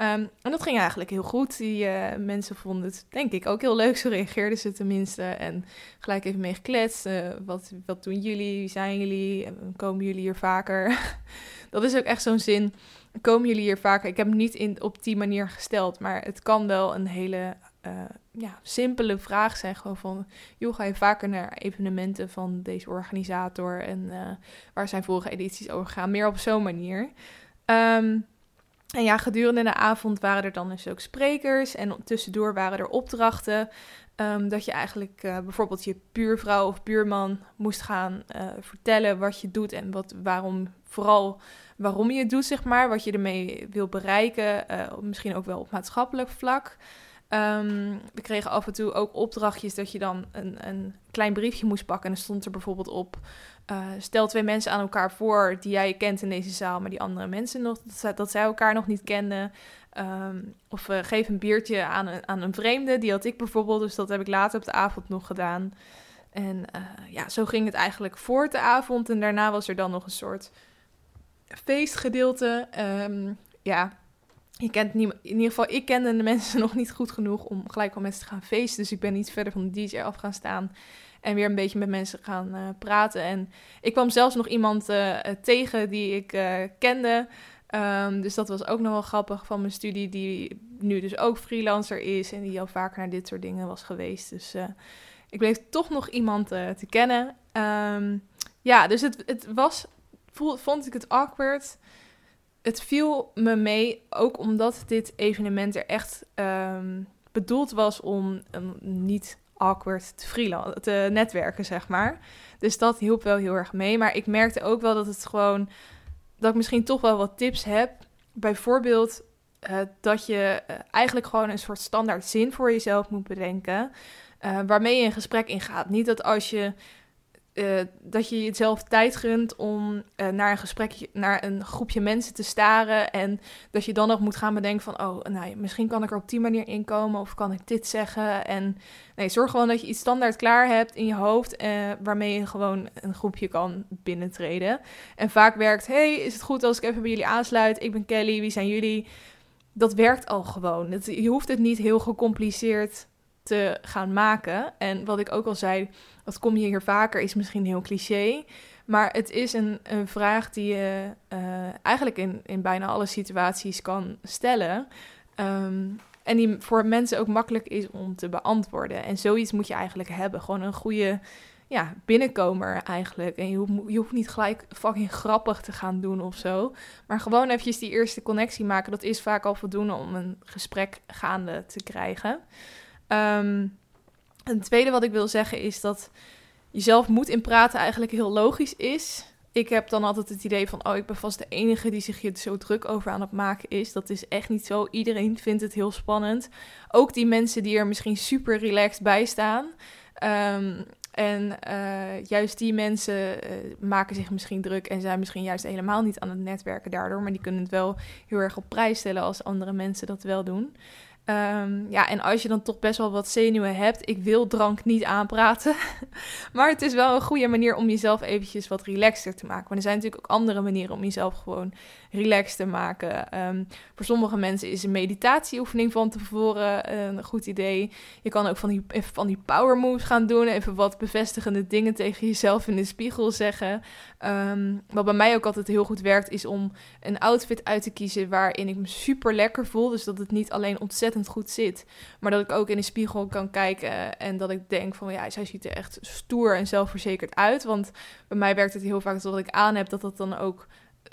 Um, en dat ging eigenlijk heel goed. Die mensen vonden het, denk ik, ook heel leuk. Zo reageerden ze tenminste. En gelijk even mee gekletst. wat, wat doen jullie? Wie zijn jullie? Komen jullie hier vaker? [laughs] dat is ook echt zo'n zin. Komen jullie hier vaker? Ik heb hem niet in, op die manier gesteld. Maar het kan wel een hele uh, ja, simpele vraag zijn. Gewoon van, joh, ga je vaker naar evenementen van deze organisator? En waar zijn vorige edities over gegaan? Meer op zo'n manier. Um, en ja, gedurende de avond waren er dan dus ook sprekers. En tussendoor waren er opdrachten. Um, dat je eigenlijk uh, bijvoorbeeld je buurvrouw of buurman moest gaan uh, vertellen wat je doet en wat, waarom, vooral waarom je het doet, zeg maar. Wat je ermee wil bereiken. Uh, misschien ook wel op maatschappelijk vlak. Um, we kregen af en toe ook opdrachtjes dat je dan een, een klein briefje moest pakken. En dan stond er bijvoorbeeld op: uh, stel twee mensen aan elkaar voor die jij kent in deze zaal, maar die andere mensen nog, dat, zij elkaar nog niet kenden. Um, of uh, geef een biertje aan een, aan een vreemde. Die had ik bijvoorbeeld, dus dat heb ik later op de avond nog gedaan. En uh, ja, zo ging het eigenlijk voor de avond. En daarna was er dan nog een soort feestgedeelte. Um, ja, je kent niet, in ieder geval, ik kende de [laughs] mensen nog niet goed genoeg om gelijk al met ze te gaan feesten. Dus ik ben niet verder van de DJ af gaan staan en weer een beetje met mensen gaan uh, praten. En ik kwam zelfs nog iemand uh, tegen die ik uh, kende. Um, dus dat was ook nog wel grappig van mijn studie, die nu dus ook freelancer is en die al vaker naar dit soort dingen was geweest. Dus ik bleef toch nog iemand te kennen. Um, ja, dus het, het was, vond ik het awkward het viel me mee, ook omdat dit evenement er echt um, bedoeld was om um, niet awkward te, te netwerken, zeg maar. Dus dat hielp wel heel erg mee. Maar ik merkte ook wel dat het gewoon, dat ik misschien toch wel wat tips heb. Bijvoorbeeld uh, dat je uh, eigenlijk gewoon een soort standaard zin voor jezelf moet bedenken. Uh, waarmee je een gesprek ingaat. Niet dat als je uh, dat je jezelf tijd gunt om uh, naar een gesprekje, naar een groepje mensen te staren. En dat je dan nog moet gaan bedenken van, oh, nou, misschien kan ik er op die manier inkomen of kan ik dit zeggen. En nee, zorg gewoon dat je iets standaard klaar hebt in je hoofd, uh, waarmee je gewoon een groepje kan binnentreden. En vaak werkt, hey, is het goed als ik even bij jullie aansluit? Ik ben Kelly, wie zijn jullie? Dat werkt al gewoon. Je hoeft het niet heel gecompliceerd te gaan maken. En wat ik ook al zei, dat kom je hier vaker, is misschien heel cliché. Maar het is een, een vraag die je uh, eigenlijk in, in bijna alle situaties kan stellen. Um, en die voor mensen ook makkelijk is om te beantwoorden. En zoiets moet je eigenlijk hebben. Gewoon een goede ja, binnenkomer eigenlijk. En je hoeft, je hoeft niet gelijk fucking grappig te gaan doen of zo. Maar gewoon eventjes die eerste connectie maken. Dat is vaak al voldoende om een gesprek gaande te krijgen. Um, een tweede wat ik wil zeggen is dat jezelf moet in praten eigenlijk heel logisch is. Ik heb dan altijd het idee van, oh, ik ben vast de enige die zich hier zo druk over aan het maken is. Dat is echt niet zo. Iedereen vindt het heel spannend. Ook die mensen die er misschien super relaxed bij staan. Um, en uh, juist die mensen uh, maken zich misschien druk en zijn misschien juist helemaal niet aan het netwerken daardoor. Maar die kunnen het wel heel erg op prijs stellen als andere mensen dat wel doen. Um, ja, en als je dan toch best wel wat zenuwen hebt, ik wil drank niet aanpraten. [laughs] maar het is wel een goede manier om jezelf eventjes wat relaxter te maken. Maar er zijn natuurlijk ook andere manieren om jezelf gewoon relaxed te maken. Um, voor sommige mensen is een meditatieoefening van tevoren een goed idee. Je kan ook van die, even van die power moves gaan doen. Even wat bevestigende dingen tegen jezelf in de spiegel zeggen. Um, wat bij mij ook altijd heel goed werkt, is om een outfit uit te kiezen waarin ik me super lekker voel. Dus dat het niet alleen ontzettend goed zit, maar dat ik ook in de spiegel kan kijken en dat ik denk van ja, zij ziet er echt stoer en zelfverzekerd uit. Want bij mij werkt het heel vaak dat ik aan heb, dat dat dan ook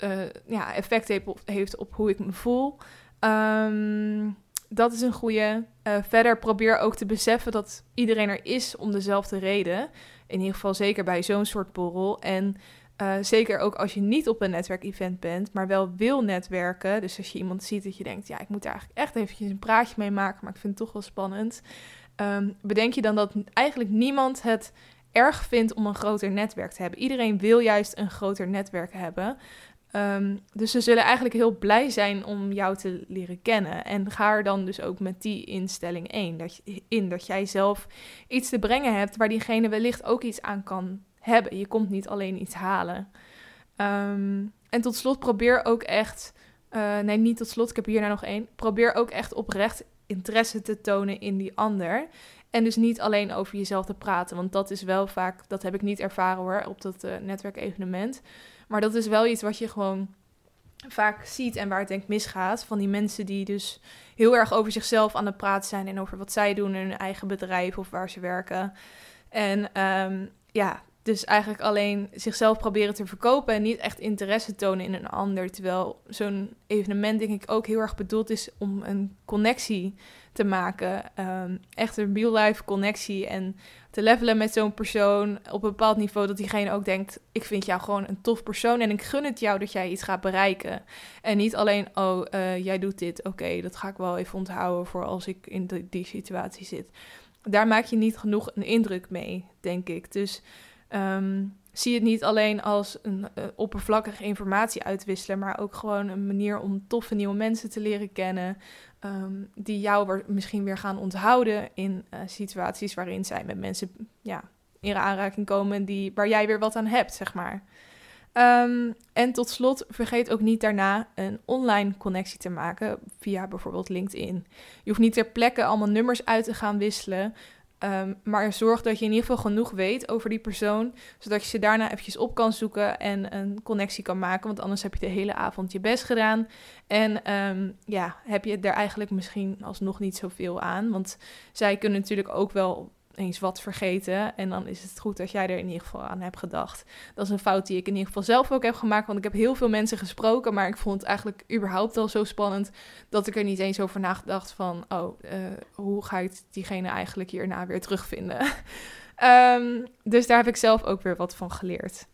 uh, ja, effect heeft op, hoe ik me voel. Um, dat is een goede. Uh, verder probeer ook te beseffen dat iedereen er is om dezelfde reden. In ieder geval zeker bij zo'n soort borrel. En uh, zeker ook als je niet op een netwerkevent bent, maar wel wil netwerken. Dus als je iemand ziet dat je denkt, ja, ik moet daar eigenlijk echt eventjes een praatje mee maken, maar ik vind het toch wel spannend. Um, bedenk je dan dat eigenlijk niemand het erg vindt om een groter netwerk te hebben. Iedereen wil juist een groter netwerk hebben. Um, dus ze zullen eigenlijk heel blij zijn om jou te leren kennen. En ga er dan dus ook met die instelling in. Dat, in dat jij zelf iets te brengen hebt waar diegene wellicht ook iets aan kan hebben. Je komt niet alleen iets halen. Ehm, en tot slot, probeer ook echt. Uh, nee, niet tot slot, ik heb hierna nog één. Probeer ook echt oprecht interesse te tonen in die ander. En dus niet alleen over jezelf te praten. Want dat is wel vaak, dat heb ik niet ervaren hoor, op dat uh, netwerkevenement. Maar dat is wel iets wat je gewoon vaak ziet en waar het denk misgaat. Van die mensen die dus heel erg over zichzelf aan het praten zijn en over wat zij doen in hun eigen bedrijf of waar ze werken. En um, ja, dus eigenlijk alleen zichzelf proberen te verkopen en niet echt interesse tonen in een ander. Terwijl zo'n evenement denk ik ook heel erg bedoeld is om een connectie te maken. Um, echt een real-life connectie en te levelen met zo'n persoon op een bepaald niveau dat diegene ook denkt: ik vind jou gewoon een tof persoon en ik gun het jou dat jij iets gaat bereiken. En niet alleen: oh, uh, jij doet dit, oké, dat ga ik wel even onthouden voor als ik in die situatie zit. Daar maak je niet genoeg een indruk mee, denk ik. Dus um, zie het niet alleen als een uh, oppervlakkige informatie uitwisselen, maar ook gewoon een manier om toffe nieuwe mensen te leren kennen. Um, die jou misschien weer gaan onthouden in uh, situaties waarin zij met mensen ja, in aanraking komen die, waar jij weer wat aan hebt, zeg maar. Um, en tot slot, vergeet ook niet daarna een online connectie te maken via bijvoorbeeld LinkedIn. Je hoeft niet ter plekke allemaal nummers uit te gaan wisselen. Um, maar zorg dat je in ieder geval genoeg weet over die persoon, zodat je ze daarna eventjes op kan zoeken en een connectie kan maken. Want anders heb je de hele avond je best gedaan. En um, ja, heb je er eigenlijk misschien alsnog niet zoveel aan. Want zij kunnen natuurlijk ook wel eens wat vergeten. En dan is het goed dat jij er in ieder geval aan hebt gedacht. Dat is een fout die ik in ieder geval zelf ook heb gemaakt. Want ik heb heel veel mensen gesproken. Maar ik vond het eigenlijk überhaupt al zo spannend. Dat ik er niet eens over nagedacht van. Oh, uh, hoe ga ik diegene eigenlijk hierna weer terugvinden? um, [laughs] dus daar heb ik zelf ook weer wat van geleerd.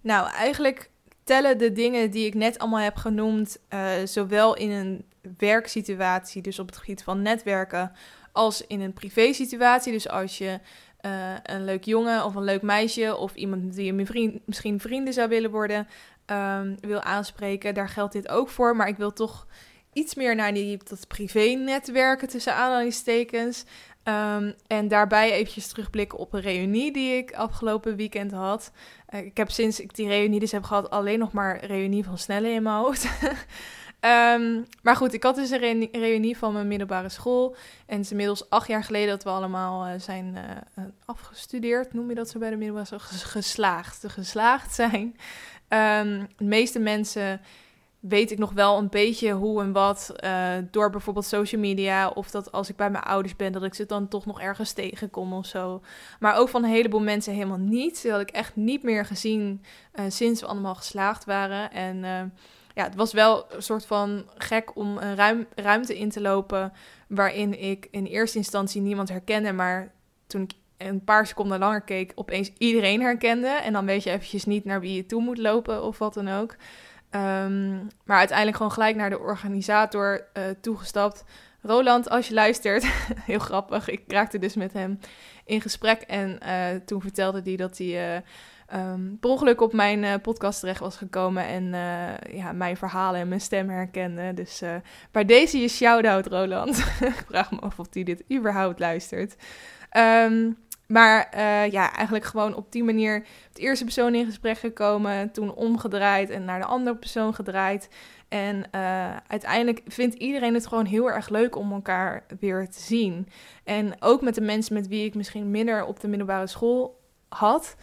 Nou, eigenlijk tellen de dingen die ik net allemaal heb genoemd. Uh, zowel in een werksituatie, dus op het gebied van netwerken als in een privé situatie. Dus als je uh, een leuk jongen of een leuk meisje of iemand die je vriend, misschien vrienden zou willen worden um, wil aanspreken, daar geldt dit ook voor. Maar ik wil toch iets meer naar die, dat privé-netwerken tussen aanhalingstekens. Um, en daarbij eventjes terugblikken op een reunie die ik afgelopen weekend had. Uh, ik heb sinds ik die reunie dus heb gehad alleen nog maar reunie van Snelle in mijn hoofd. [laughs] Um, maar goed, ik had dus een reunie van mijn middelbare school. En het is inmiddels acht jaar geleden dat we allemaal uh, zijn uh, afgestudeerd. Noem je dat zo bij de middelbare school? Geslaagd. Geslaagd zijn. Um, de meeste mensen weet ik nog wel een beetje hoe en wat uh, door bijvoorbeeld social media. Of dat als ik bij mijn ouders ben, dat ik ze dan toch nog ergens tegenkom of zo. Maar ook van een heleboel mensen helemaal niet. Dat had ik echt niet meer gezien sinds we allemaal geslaagd waren. En ja, het was wel een soort van gek om een ruim, ruimte in te lopen waarin ik in eerste instantie niemand herkende, maar toen ik een paar seconden langer keek, opeens iedereen herkende. En dan weet je eventjes niet naar wie je toe moet lopen of wat dan ook. Um, maar uiteindelijk gewoon gelijk naar de organisator uh, toegestapt. Roland, als je luistert, [laughs] heel grappig. Ik raakte dus met hem in gesprek en uh, toen vertelde hij dat hij... Uh, um, per ongeluk op mijn uh, podcast terecht was gekomen en uh, ja, mijn verhalen en mijn stem herkende. Dus uh, bij deze je shout-out, Roland. [laughs] Ik vraag me af of hij dit überhaupt luistert. Um, maar ja, eigenlijk gewoon op die manier met de eerste persoon in gesprek gekomen, toen omgedraaid en naar de andere persoon gedraaid. En uiteindelijk vindt iedereen het gewoon heel erg leuk om elkaar weer te zien. En ook met de mensen met wie ik misschien minder op de middelbare school had.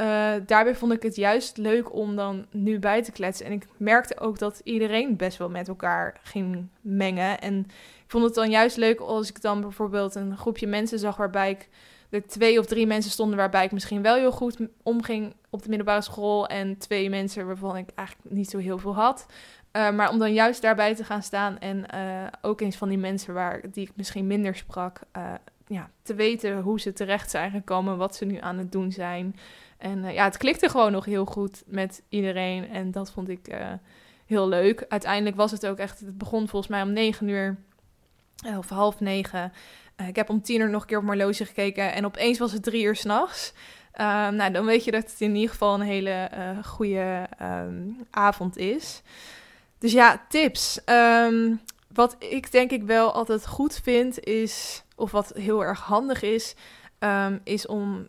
Uh, daarbij vond ik het juist leuk om dan nu bij te kletsen. En ik merkte ook dat iedereen best wel met elkaar ging mengen. En ik vond het dan juist leuk als ik dan bijvoorbeeld een groepje mensen zag waarbij ik er twee of drie mensen stonden waarbij ik misschien wel heel goed omging op de middelbare school. En twee mensen waarvan ik eigenlijk niet zo heel veel had. Uh, maar om dan juist daarbij te gaan staan en uh, ook eens van die mensen waar, die ik misschien minder sprak, ja, te weten hoe ze terecht zijn gekomen, wat ze nu aan het doen zijn. En uh, ja, het klikte gewoon nog heel goed met iedereen. En dat vond ik uh, heel leuk. Uiteindelijk was het ook echt... Het begon volgens mij om negen uur. Uh, of half negen. ik heb om tien uur nog een keer op mijn horloge gekeken. En opeens was het drie uur s'nachts. Ehm, nou, dan weet je dat het in ieder geval een hele goede um, avond is. Dus ja, tips. Um, wat ik denk ik wel altijd goed vind is... Of wat heel erg handig is... is om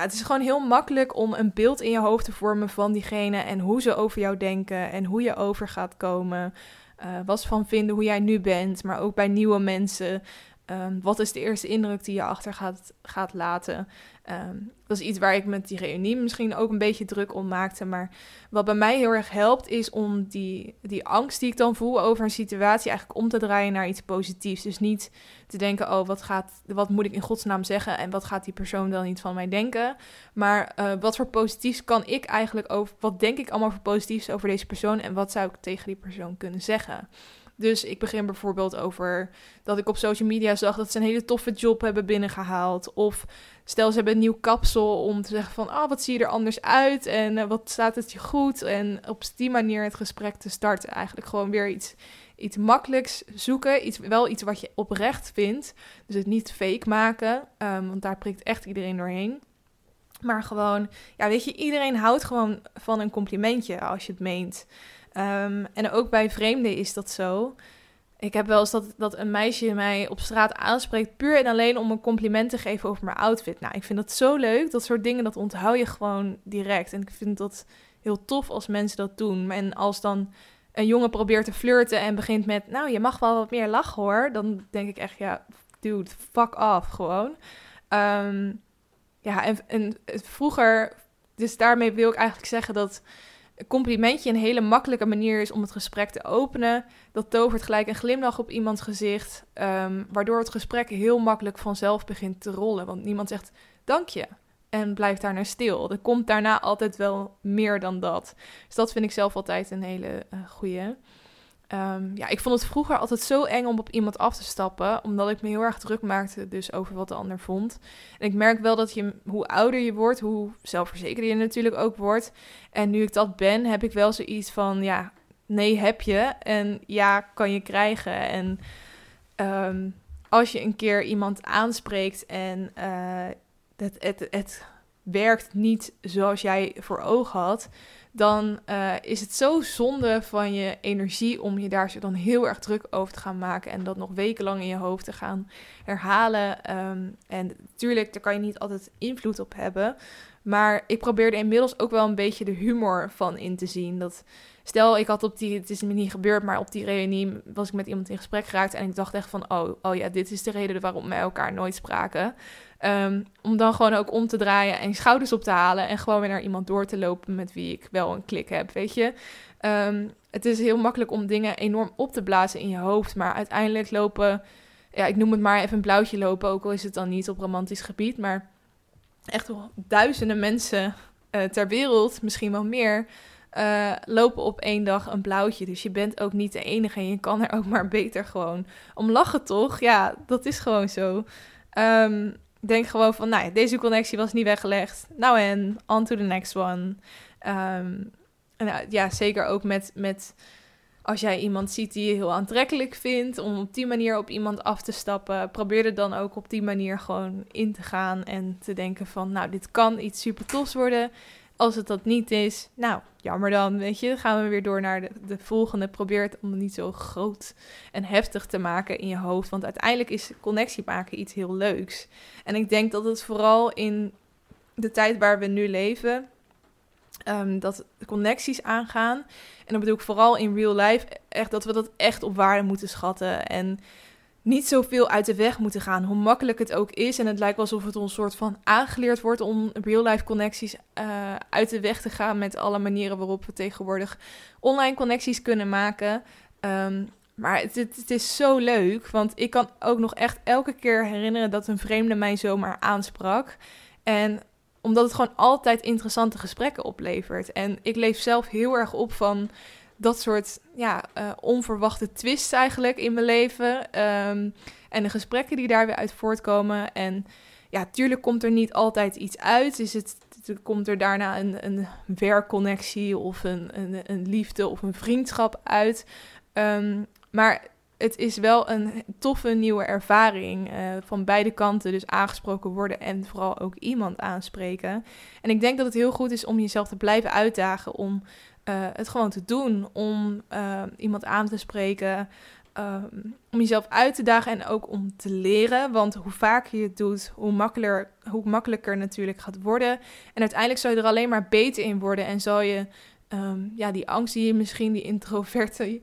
het is gewoon heel makkelijk om een beeld in je hoofd te vormen van diegene en hoe ze over jou denken en hoe je over gaat komen. Uh, wat ze van vinden hoe jij nu bent, maar ook bij nieuwe mensen. Ehm, wat is de eerste indruk die je achter gaat, gaat laten? Ehm, dat is iets waar ik met die reunie misschien ook een beetje druk om maakte. Maar wat bij mij heel erg helpt, is om die, die angst die ik dan voel over een situatie eigenlijk om te draaien naar iets positiefs. Dus niet te denken, oh, wat, gaat, wat moet ik in godsnaam zeggen en wat gaat die persoon dan niet van mij denken. Maar uh, wat voor positiefs kan ik eigenlijk over, wat denk ik allemaal voor positiefs over deze persoon en wat zou ik tegen die persoon kunnen zeggen? Dus ik begin bijvoorbeeld over dat ik op social media zag dat ze een hele toffe job hebben binnengehaald. Of stel ze hebben een nieuw kapsel om te zeggen van, oh, wat zie je er anders uit en uh, wat staat het je goed. En op die manier het gesprek te starten. Eigenlijk gewoon weer iets, iets makkelijks zoeken. Iets, wel iets wat je oprecht vindt. Dus het niet fake maken, um, want daar prikt echt iedereen doorheen. Maar gewoon, ja, weet je, iedereen houdt gewoon van een complimentje als je het meent. Um, en ook bij vreemden is dat zo. Ik heb wel eens dat, dat een meisje mij op straat aanspreekt, puur en alleen om een compliment te geven over mijn outfit. Nou, ik vind dat zo leuk. Dat soort dingen, dat onthoud je gewoon direct. En ik vind dat heel tof als mensen dat doen. En als dan een jongen probeert te flirten en begint met, nou, je mag wel wat meer lachen hoor. Dan denk ik echt, ja, dude, fuck off gewoon. Um, ja, en vroeger, dus daarmee wil ik eigenlijk zeggen dat complimentje een hele makkelijke manier is om het gesprek te openen. Dat tovert gelijk een glimlach op iemands gezicht, um, waardoor het gesprek heel makkelijk vanzelf begint te rollen. Want niemand zegt dank je en blijft daarna stil. Er komt daarna altijd wel meer dan dat. Dus dat vind ik zelf altijd een hele uh, goede. Um, ja, ik vond het vroeger altijd zo eng om op iemand af te stappen, omdat ik me heel erg druk maakte dus over wat de ander vond. En ik merk wel dat je, hoe ouder je wordt, hoe zelfverzekerder je natuurlijk ook wordt. En nu ik dat ben, heb ik wel zoiets van, ja, nee heb je en ja kan je krijgen. En um, als je een keer iemand aanspreekt en uh, het, het, het werkt niet zoals jij voor ogen had dan uh, is het zo zonde van je energie om je daar dan heel erg druk over te gaan maken en dat nog wekenlang in je hoofd te gaan herhalen. Um, en natuurlijk, daar kan je niet altijd invloed op hebben. Maar ik probeerde inmiddels ook wel een beetje de humor van in te zien. Dat stel, ik had op die, het is me niet gebeurd, maar op die reunie was ik met iemand in gesprek geraakt en ik dacht echt van, oh, oh ja, dit is de reden waarom wij elkaar nooit spraken. Um, om dan gewoon ook om te draaien en schouders op te halen en gewoon weer naar iemand door te lopen met wie ik wel een klik heb, weet je. Um, het is heel makkelijk om dingen enorm op te blazen in je hoofd, maar uiteindelijk lopen, ja, ik noem het maar even een blauwtje lopen, ook al is het dan niet op romantisch gebied, maar echt duizenden mensen uh, ter wereld, misschien wel meer, uh, lopen op één dag een blauwtje. Dus je bent ook niet de enige en je kan er ook maar beter gewoon om lachen, toch? Ja, dat is gewoon zo. Um, denk gewoon van, nou deze connectie was niet weggelegd. Nou en, on to the next one. En nou, ja, zeker ook met, met als jij iemand ziet die je heel aantrekkelijk vindt, om op die manier op iemand af te stappen, probeer er dan ook op die manier gewoon in te gaan en te denken van, nou, dit kan iets super tofs worden. Als het dat niet is, nou, jammer dan, weet je. Gaan we weer door naar de, de volgende. Probeer het om het niet zo groot en heftig te maken in je hoofd. Want uiteindelijk is connectie maken iets heel leuks. En ik denk dat het vooral in de tijd waar we nu leven, um, dat connecties aangaan. En dan bedoel ik vooral in real life, echt dat we dat echt op waarde moeten schatten. En niet zoveel uit de weg moeten gaan, hoe makkelijk het ook is. En het lijkt alsof het ons soort van aangeleerd wordt om real-life connecties uh, uit de weg te gaan met alle manieren waarop we tegenwoordig online connecties kunnen maken. Um, maar het, het, is zo leuk, want ik kan ook nog echt elke keer herinneren dat een vreemde mij zomaar aansprak. En omdat het gewoon altijd interessante gesprekken oplevert. En ik leef zelf heel erg op van dat soort ja, uh, onverwachte twists eigenlijk in mijn leven. Um, en de gesprekken die daar weer uit voortkomen. En ja, tuurlijk komt er niet altijd iets uit. Is het, komt er daarna een, een werkconnectie of een, een, een liefde of een vriendschap uit. Um, maar het is wel een toffe nieuwe ervaring uh, van beide kanten. Dus aangesproken worden en vooral ook iemand aanspreken. En ik denk dat het heel goed is om jezelf te blijven uitdagen om uh, het gewoon te doen. Om uh, iemand aan te spreken. ehm, om jezelf uit te dagen en ook om te leren. Want hoe vaker je het doet, hoe makkelijker, hoe makkelijker natuurlijk gaat worden. En uiteindelijk zal je er alleen maar beter in worden en zal je Ehm, ja, die angst die je misschien, die introverte,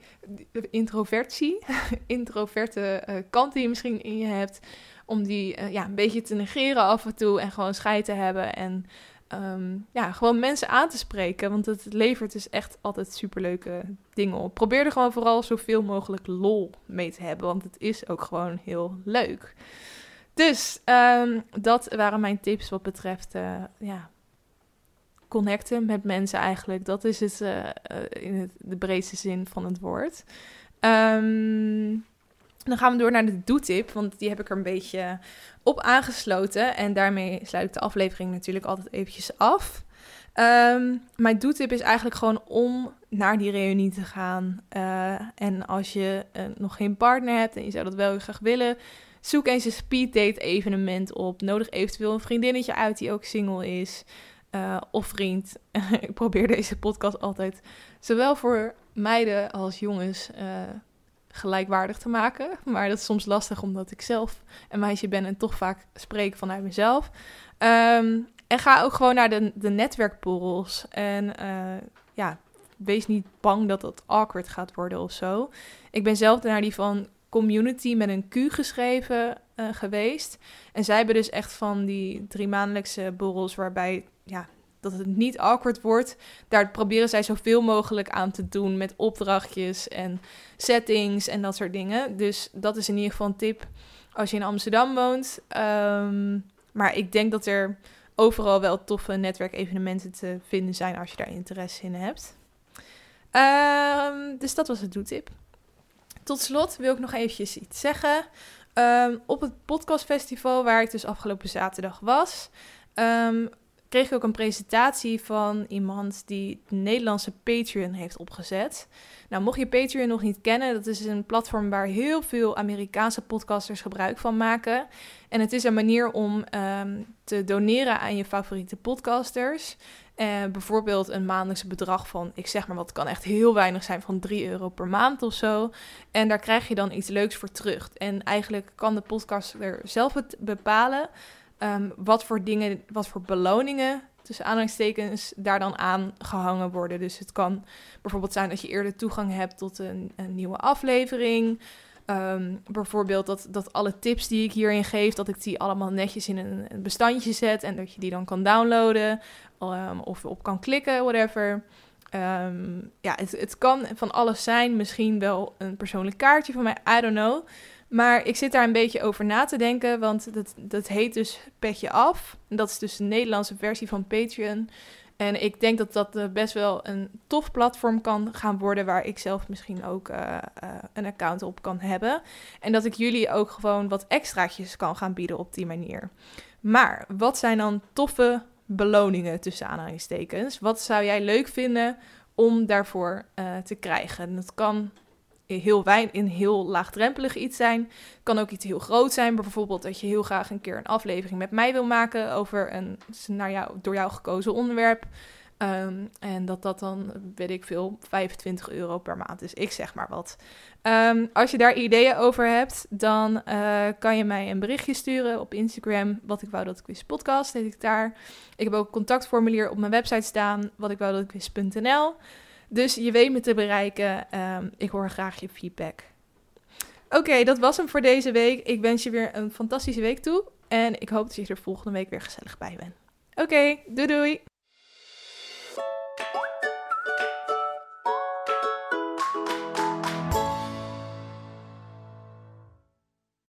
introvertie, [laughs] introverte kant die je misschien in je hebt, om die ja, een beetje te negeren af en toe en gewoon scheid te hebben en um, ja, gewoon mensen aan te spreken, want het levert dus echt altijd superleuke dingen op. Probeer er gewoon vooral zoveel mogelijk lol mee te hebben, want het is ook gewoon heel leuk. Dus um, dat waren mijn tips wat betreft uh, ja, connecten met mensen eigenlijk. Dat is het uh, in het, de breedste zin van het woord. Um, dan gaan we door naar de doetip, want die heb ik er een beetje op aangesloten. En daarmee sluit ik de aflevering natuurlijk altijd eventjes af. Um, mijn doetip is eigenlijk gewoon om naar die reunie te gaan. Uh, en als je uh, nog geen partner hebt en je zou dat wel graag willen, zoek eens een speed date evenement op. Nodig eventueel een vriendinnetje uit die ook single is. Uh, of vriend. [laughs] ik probeer deze podcast altijd zowel voor meiden als jongens gelijkwaardig te maken. Maar dat is soms lastig omdat ik zelf een meisje ben en toch vaak spreek vanuit mezelf. Um, en ga ook gewoon naar de, de netwerkborrels. En uh, ja, wees niet bang dat het awkward gaat worden of zo. Ik ben zelf naar die van community met een Q geschreven uh, geweest. En zij hebben dus echt van die drie maandelijkse borrels waarbij ja, dat het niet awkward wordt. Daar proberen zij zoveel mogelijk aan te doen met opdrachtjes en settings en dat soort dingen. Dus dat is in ieder geval een tip als je in Amsterdam woont. Um, maar ik denk dat er overal wel toffe netwerkevenementen te vinden zijn als je daar interesse in hebt. Um, dus dat was het doetip. Tot slot wil ik nog eventjes iets zeggen. Um, op het podcastfestival waar ik dus afgelopen zaterdag was, kreeg ik ook een presentatie van iemand die de Nederlandse Patreon heeft opgezet. Nou, mocht je Patreon nog niet kennen, dat is een platform waar heel veel Amerikaanse podcasters gebruik van maken. En het is een manier om um, te doneren aan je favoriete podcasters. Uh, bijvoorbeeld een maandelijkse bedrag van, ik zeg maar wat, kan echt heel weinig zijn, van 3 euro per maand of zo. En daar krijg je dan iets leuks voor terug. En eigenlijk kan de podcaster zelf het bepalen um, wat voor dingen, wat voor beloningen tussen aanhalingstekens daar dan aan gehangen worden. Dus het kan bijvoorbeeld zijn dat je eerder toegang hebt tot een, een nieuwe aflevering. Um, bijvoorbeeld dat, dat alle tips die ik hierin geef, dat ik die allemaal netjes in een, bestandje zet en dat je die dan kan downloaden um, of op kan klikken, whatever. Ja, het, het kan van alles zijn. Misschien wel een persoonlijk kaartje van mij, I don't know. Maar ik zit daar een beetje over na te denken, want dat, dat heet dus Petje Af. Dat is dus de Nederlandse versie van Patreon. En ik denk dat dat uh, best wel een tof platform kan gaan worden, waar ik zelf misschien ook uh, uh, een account op kan hebben. En dat ik jullie ook gewoon wat extraatjes kan gaan bieden op die manier. Maar wat zijn dan toffe beloningen tussen aanhalingstekens? Wat zou jij leuk vinden om daarvoor te krijgen? Dat kan heel wijn in heel laagdrempelig iets zijn. Kan ook iets heel groot zijn. Bijvoorbeeld dat je heel graag een keer een aflevering met mij wil maken over een naar jou, door jou gekozen onderwerp. Um, en dat dat dan, weet ik veel, 25 euro per maand is. Ik zeg maar wat. Um, als je daar ideeën over hebt, dan uh, kan je mij een berichtje sturen op Instagram. Wat ik wou dat ik wist podcast, heet ik daar. Ik heb ook een contactformulier op mijn website staan. Wat ik wou dat ik wist.nl. Dus je weet me te bereiken. Um, ik hoor graag je feedback. Oké, dat was hem voor deze week. Ik wens je weer een fantastische week toe. En ik hoop dat je er volgende week weer gezellig bij bent. Oké, doei doei!